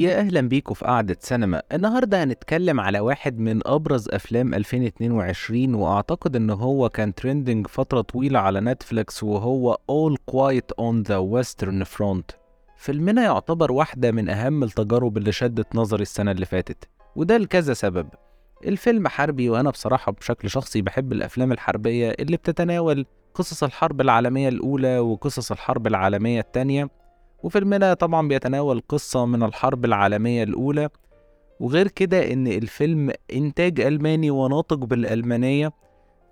يا أهلا بيكم في قعدة سينما. النهاردة هنتكلم على واحد من أبرز أفلام 2022 وأعتقد إن هو كان trending فترة طويلة على Netflix وهو All Quiet on the Western Front. فيلمنا يعتبر واحدة من أهم التجارب اللي شدت نظري السنة اللي فاتت وده لكذا سبب. الفيلم حربي وأنا بصراحة بشكل شخصي بحب الأفلام الحربية اللي بتتناول قصص الحرب العالمية الأولى وقصص الحرب العالمية التانية. وفيلمنا طبعا بيتناول قصة من الحرب العالمية الأولى. وغير كده إن الفيلم إنتاج ألماني وناطق بالألمانية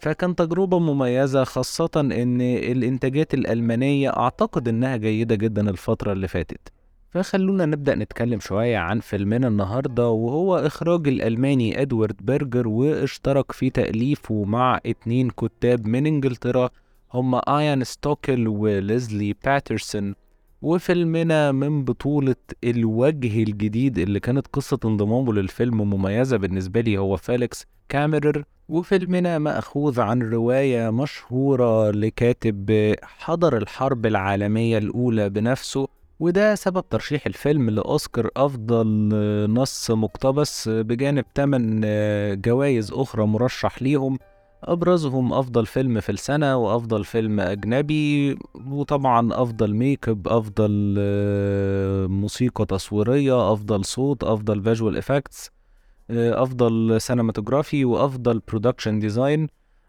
فكان تجربة مميزة خاصة إن الإنتاجات الألمانية أعتقد إنها جيدة جدا الفترة اللي فاتت. فخلونا نبدأ نتكلم شوية عن فيلمنا النهاردة وهو إخراج الألماني إدوارد بيرجر واشترك في تأليفه مع اتنين كتاب من إنجلترا هما آيان ستوكل وليزلي باترسون. وفيلمنا من بطولة الوجه الجديد اللي كانت قصة انضمامه للفيلم مميزة بالنسبة لي هو فيليكس كاميرر. وفيلمنا مأخوذ عن رواية مشهورة لكاتب حضر الحرب العالمية الأولى بنفسه وده سبب ترشيح الفيلم لأوسكار أفضل نص مقتبس بجانب 8 جوائز أخرى مرشح ليهم. أبرزهم أفضل فيلم في السنة وأفضل فيلم أجنبي وطبعا أفضل ميك اب أفضل موسيقى تصويرية أفضل صوت أفضل visual effects أفضل cinematography وأفضل production design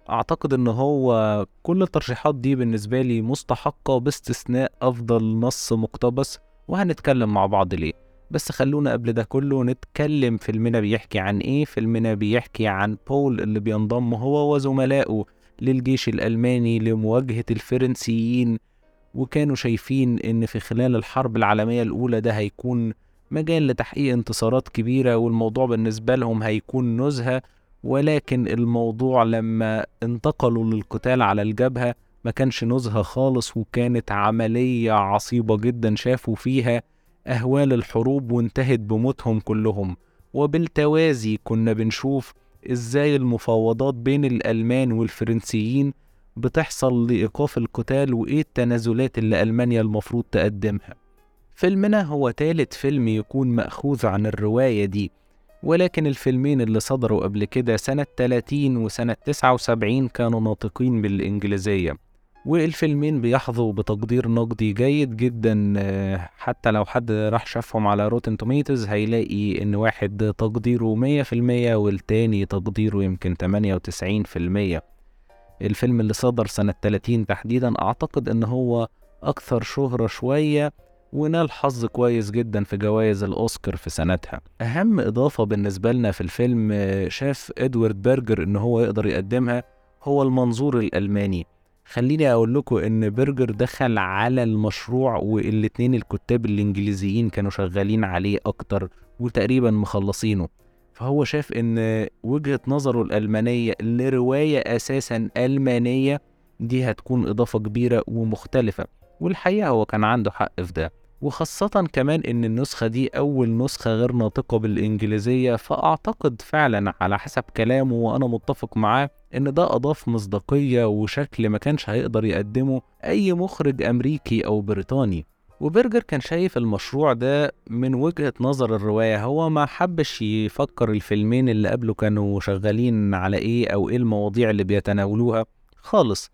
أعتقد إن هو كل الترشيحات دي بالنسبة لي مستحقة باستثناء أفضل نص مقتبس وهنتكلم مع بعض ليه. بس خلونا قبل ده كله نتكلم فيلمنا بيحكي عن إيه فيلمنا بيحكي عن بول اللي بينضم هو وزملائه للجيش الألماني لمواجهة الفرنسيين وكانوا شايفين إن في خلال الحرب العالمية الأولى ده هيكون مجال لتحقيق انتصارات كبيرة والموضوع بالنسبة لهم هيكون نزهة ولكن الموضوع لما انتقلوا للقتال على الجبهة ما كانش نزهة خالص وكانت عملية عصيبة جدا شافوا فيها. أهوال الحروب وانتهت بموتهم كلهم. وبالتوازي كنا بنشوف إزاي المفاوضات بين الألمان والفرنسيين بتحصل لإيقاف القتال وإيه التنازلات اللي ألمانيا المفروض تقدمها. فيلمنا هو تالت فيلم يكون مأخوذ عن الرواية دي ولكن الفيلمين اللي صدروا قبل كده سنة 30 وسنة 79 كانوا ناطقين بالإنجليزية. والفيلمين بيحظوا بتقدير نقدي جيد جدا حتى لو حد راح شافهم على Rotten Tomatoes هيلاقي إن واحد تقديره مية في المية والتاني تقديره يمكن تمانية وتسعين في المية. الفيلم اللي صدر سنة 30 تحديدا أعتقد إن هو أكثر شهرة شوية ونال حظ كويس جدا في جوائز الأوسكار في سنتها. أهم إضافة بالنسبة لنا في الفيلم شاف إدوارد بيرجر إن هو يقدر يقدمها هو المنظور الألماني. خليني أقول لكم إن برجر دخل على المشروع والاتنين الكتاب الإنجليزيين كانوا شغالين عليه أكتر وتقريبا مخلصينه. فهو شاف إن وجهة نظره الألمانية لرواية أساسا ألمانية دي هتكون إضافة كبيرة ومختلفة والحقيقة هو كان عنده حق في ده. وخاصة كمان إن النسخة دي أول نسخة غير ناطقة بالإنجليزية فأعتقد فعلا على حسب كلامه وأنا متفق معاه إن ده أضاف مصداقية وشكل ما كانش هيقدر يقدمه أي مخرج أمريكي أو بريطاني. وبرجر كان شايف المشروع ده من وجهة نظر الرواية هو ما حبش يفكر الفيلمين اللي قبله كانوا شغالين على إيه أو إيه المواضيع اللي بيتناولوها خالص.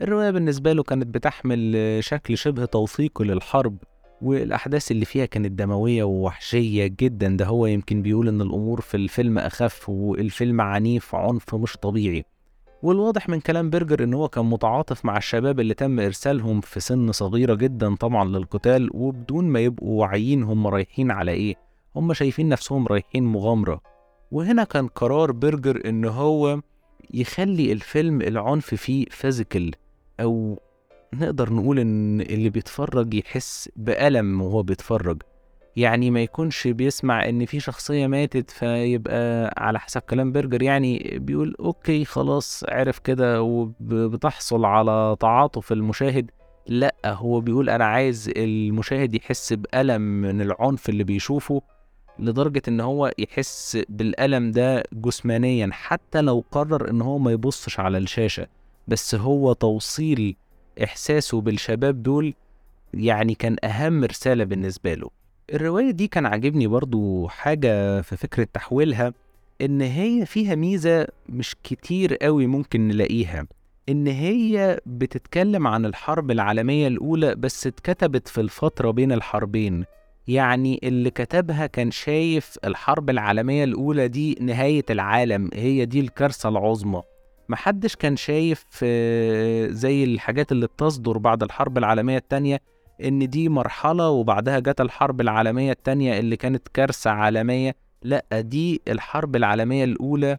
الرواية بالنسبة له كانت بتحمل شكل شبه توثيقي للحرب. والأحداث اللي فيها كانت دموية ووحشية جدا. ده هو يمكن بيقول إن الأمور في الفيلم أخف والفيلم عنيف عنف مش طبيعي. والواضح من كلام برجر إن هو كان متعاطف مع الشباب اللي تم إرسالهم في سن صغيرة جدا طبعا للقتال وبدون ما يبقوا واعيين هم رايحين على إيه. هم شايفين نفسهم رايحين مغامرة. وهنا كان قرار برجر إن هو يخلي الفيلم العنف فيه physical أو نقدر نقول إن اللي بيتفرج يحس بألم وهو بيتفرج. يعني ما يكونش بيسمع إن في شخصية ماتت فيبقى على حسب كلام برجر. يعني بيقول okay خلاص عرف كده وبتحصل على تعاطف المشاهد. لأ هو بيقول أنا عايز المشاهد يحس بألم من العنف اللي بيشوفه لدرجة إن هو يحس بالألم ده جسمانيا حتى لو قرر إن هو ما يبصش على الشاشة. بس هو توصيل إحساسه بالشباب دول يعني كان أهم رسالة بالنسبة له. الرواية دي كان عاجبني برضو حاجة في فكرة تحويلها إن هي فيها ميزة مش كتير قوي ممكن نلاقيها. إن هي بتتكلم عن الحرب العالمية الأولى بس اتكتبت في الفترة بين الحربين. يعني اللي كتبها كان شايف الحرب العالمية الأولى دي نهاية العالم هي دي الكارثة العظمى. محدش كان شايف آه، زي الحاجات اللي بتصدر بعد الحرب العالمية التانية إن دي مرحلة وبعدها جت الحرب العالمية التانية اللي كانت كارثة عالمية. لأ دي الحرب العالمية الأولى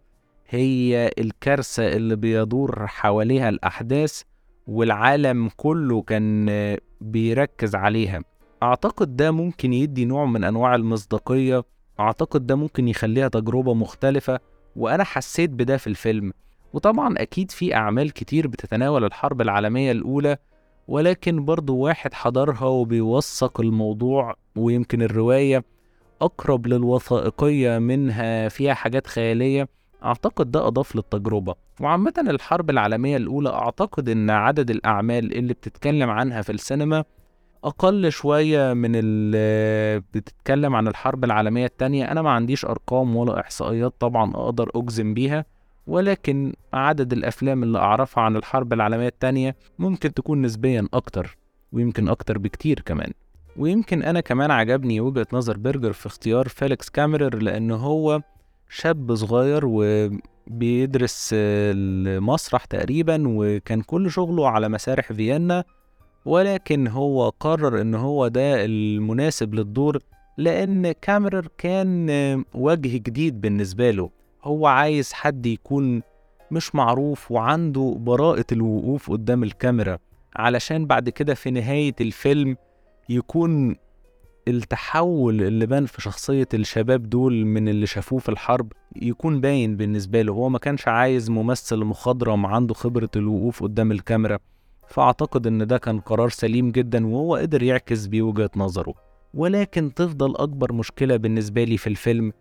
هي الكارثة اللي بيدور حواليها الأحداث والعالم كله كان آه، بيركز عليها. أعتقد ده ممكن يدي نوع من أنواع المصداقية أعتقد ده ممكن يخليها تجربة مختلفة وأنا حسيت بده في الفيلم. وطبعا أكيد في أعمال كتير بتتناول الحرب العالمية الأولى ولكن برضو واحد حضرها وبيوثق الموضوع ويمكن الرواية أقرب للوثائقية منها فيها حاجات خيالية أعتقد ده أضاف للتجربة. وعامة الحرب العالمية الأولى أعتقد إن عدد الأعمال اللي بتتكلم عنها في السينما أقل شوية من اللي بتتكلم عن الحرب العالمية التانية. أنا ما عنديش أرقام ولا إحصائيات طبعا أقدر أجزم بيها ولكن عدد الأفلام اللي أعرفها عن الحرب العالمية التانية ممكن تكون نسبيا أكتر ويمكن أكتر بكتير كمان. ويمكن أنا كمان عجبني وجهة نظر برجر في اختيار فيليكس كاميرر لأن هو شاب صغير وبيدرس المسرح تقريبا وكان كل شغله على مسارح فيينا ولكن هو قرر إن هو ده المناسب للدور لأن كاميرر كان وجه جديد بالنسبة له. هو عايز حد يكون مش معروف وعنده براءة الوقوف قدام الكاميرا علشان بعد كده في نهاية الفيلم يكون التحول اللي بان في شخصية الشباب دول من اللي شافوه في الحرب يكون باين بالنسبة له. هو ما كانش عايز ممثل مخضرم عنده خبرة الوقوف قدام الكاميرا. فأعتقد إن ده كان قرار سليم جدا وهو قدر يعكس بيه وجهة نظره. ولكن تفضل أكبر مشكلة بالنسبة لي في الفيلم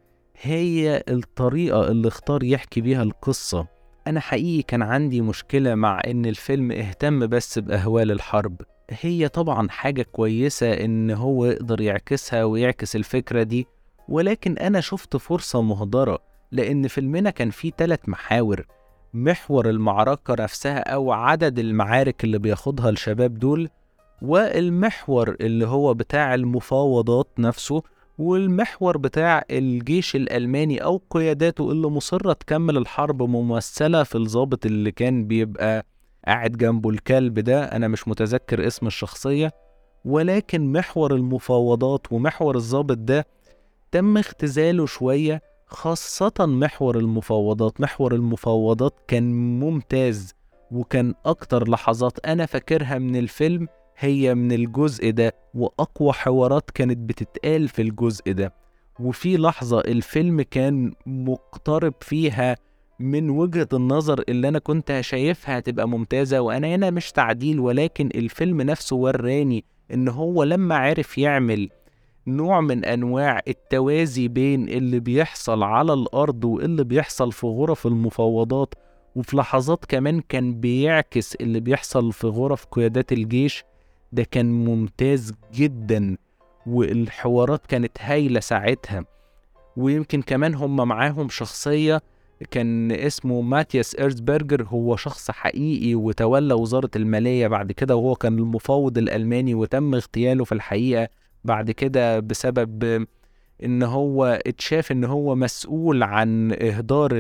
هي الطريقة اللي اختار يحكي بيها القصة. أنا حقيقي كان عندي مشكلة مع إن الفيلم اهتم بس بأهوال الحرب. هي طبعا حاجة كويسة إن هو يقدر يعكسها ويعكس الفكرة دي ولكن أنا شفت فرصة مهدرة لأن فيلمنا كان فيه تلات محاور. محور المعركة نفسها أو عدد المعارك اللي بياخدها الشباب دول والمحور اللي هو بتاع المفاوضات نفسه والمحور بتاع الجيش الألماني أو قياداته اللي مصرة تكمل الحرب ممثلة في الضابط اللي كان بيبقى قاعد جنبه الكلب ده. أنا مش متذكر اسم الشخصية ولكن محور المفاوضات ومحور الضابط ده تم اختزاله شوية خاصة محور المفاوضات. محور المفاوضات كان ممتاز وكان أكتر لحظات أنا فاكرها من الفيلم هي من الجزء ده. وأقوى حوارات كانت بتتقال في الجزء ده. وفي لحظة الفيلم كان مقترب فيها من وجهة النظر اللي أنا كنت شايفها هتبقى ممتازة وأنا هنا مش تعديل ولكن الفيلم نفسه وراني إن هو لما عرف يعمل نوع من أنواع التوازي بين اللي بيحصل على الأرض واللي بيحصل في غرف المفاوضات وفي لحظات كمان كان بيعكس اللي بيحصل في غرف قيادات الجيش ده كان ممتاز جدا والحوارات كانت هايلة ساعتها. ويمكن كمان هم معاهم شخصية كان اسمه ماتياس إيرزبرجر هو شخص حقيقي وتولى وزارة المالية بعد كده وهو كان المفاوض الألماني وتم اغتياله في الحقيقة بعد كده بسبب إن هو اتشاف إن هو مسؤول عن إهدار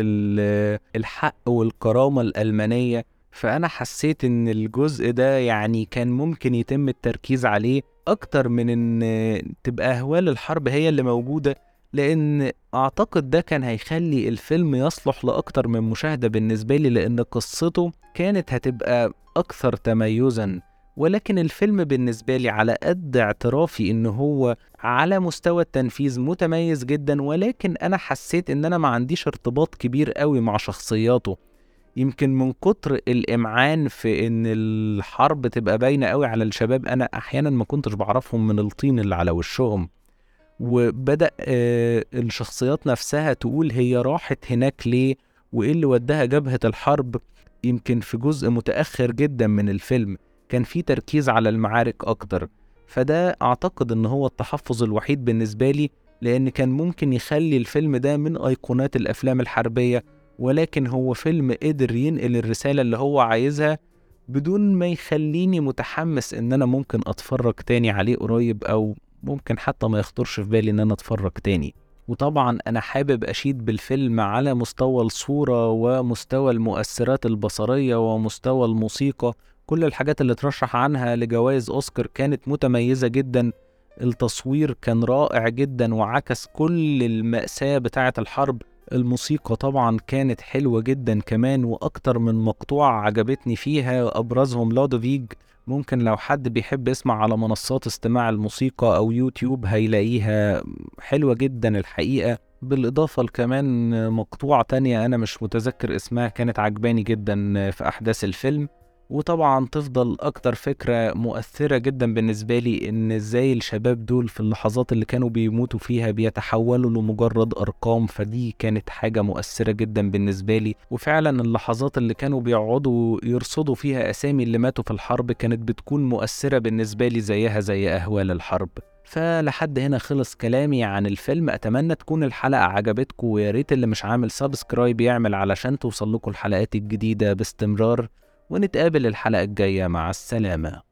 الحق والكرامة الألمانية. فأنا حسيت إن الجزء ده يعني كان ممكن يتم التركيز عليه أكتر من إن تبقى أهوال الحرب هي اللي موجودة لأن أعتقد ده كان هيخلي الفيلم يصلح لأكتر من مشاهدة بالنسبة لي لأن قصته كانت هتبقى أكثر تميزا. ولكن الفيلم بالنسبة لي على قد اعترافي إن هو على مستوى التنفيذ متميز جدا ولكن أنا حسيت إن أنا ما عنديش ارتباط كبير قوي مع شخصياته. يمكن من كتر الإمعان في إن الحرب تبقى باينة قوي على الشباب أنا أحيانا ما كنتش بعرفهم من الطين اللي على وشهم. وبدأ آه الشخصيات نفسها تقول هي راحت هناك ليه؟ وإيه اللي وداها جبهة الحرب؟ يمكن في جزء متأخر جدا من الفيلم كان في تركيز على المعارك أكتر. فده أعتقد إن هو التحفظ الوحيد بالنسبة لي لأن كان ممكن يخلي الفيلم ده من أيقونات الأفلام الحربية ولكن هو فيلم قدر ينقل الرسالة اللي هو عايزها بدون ما يخليني متحمس إن أنا ممكن أتفرج تاني عليه قريب أو ممكن حتى ما يخطرش في بالي إن أنا أتفرج تاني. وطبعا أنا حابب أشيد بالفيلم على مستوى الصورة ومستوى المؤثرات البصرية ومستوى الموسيقى. كل الحاجات اللي ترشح عنها لجوائز أوسكار كانت متميزة جدا. التصوير كان رائع جدا وعكس كل المأساة بتاعة الحرب. الموسيقى طبعا كانت حلوة جدا كمان وأكتر من مقطوعة عجبتني فيها أبرزهم لودوفيج ممكن لو حد بيحب يسمع على منصات استماع الموسيقى أو يوتيوب هيلاقيها حلوة جدا الحقيقة. بالإضافة لكمان مقطوعة تانية أنا مش متذكر اسمها كانت عجباني جدا في أحداث الفيلم. وطبعا تفضل أكتر فكرة مؤثرة جدا بالنسبة لي إن إزاي الشباب دول في اللحظات اللي كانوا بيموتوا فيها بيتحولوا لمجرد أرقام فدي كانت حاجة مؤثرة جدا بالنسبة لي. وفعلا اللحظات اللي كانوا بيقعدوا يرصدوا فيها أسامي اللي ماتوا في الحرب كانت بتكون مؤثرة بالنسبة لي زيها زي أهوال الحرب. فلحد هنا خلص كلامي عن الفيلم. أتمنى تكون الحلقة عجبتكم ويا ريت اللي مش عامل سبسكرايب يعمل علشان توصل لكم الحلقات الجديدة باستمرار. ونتقابل الحلقة الجاية مع السلامة.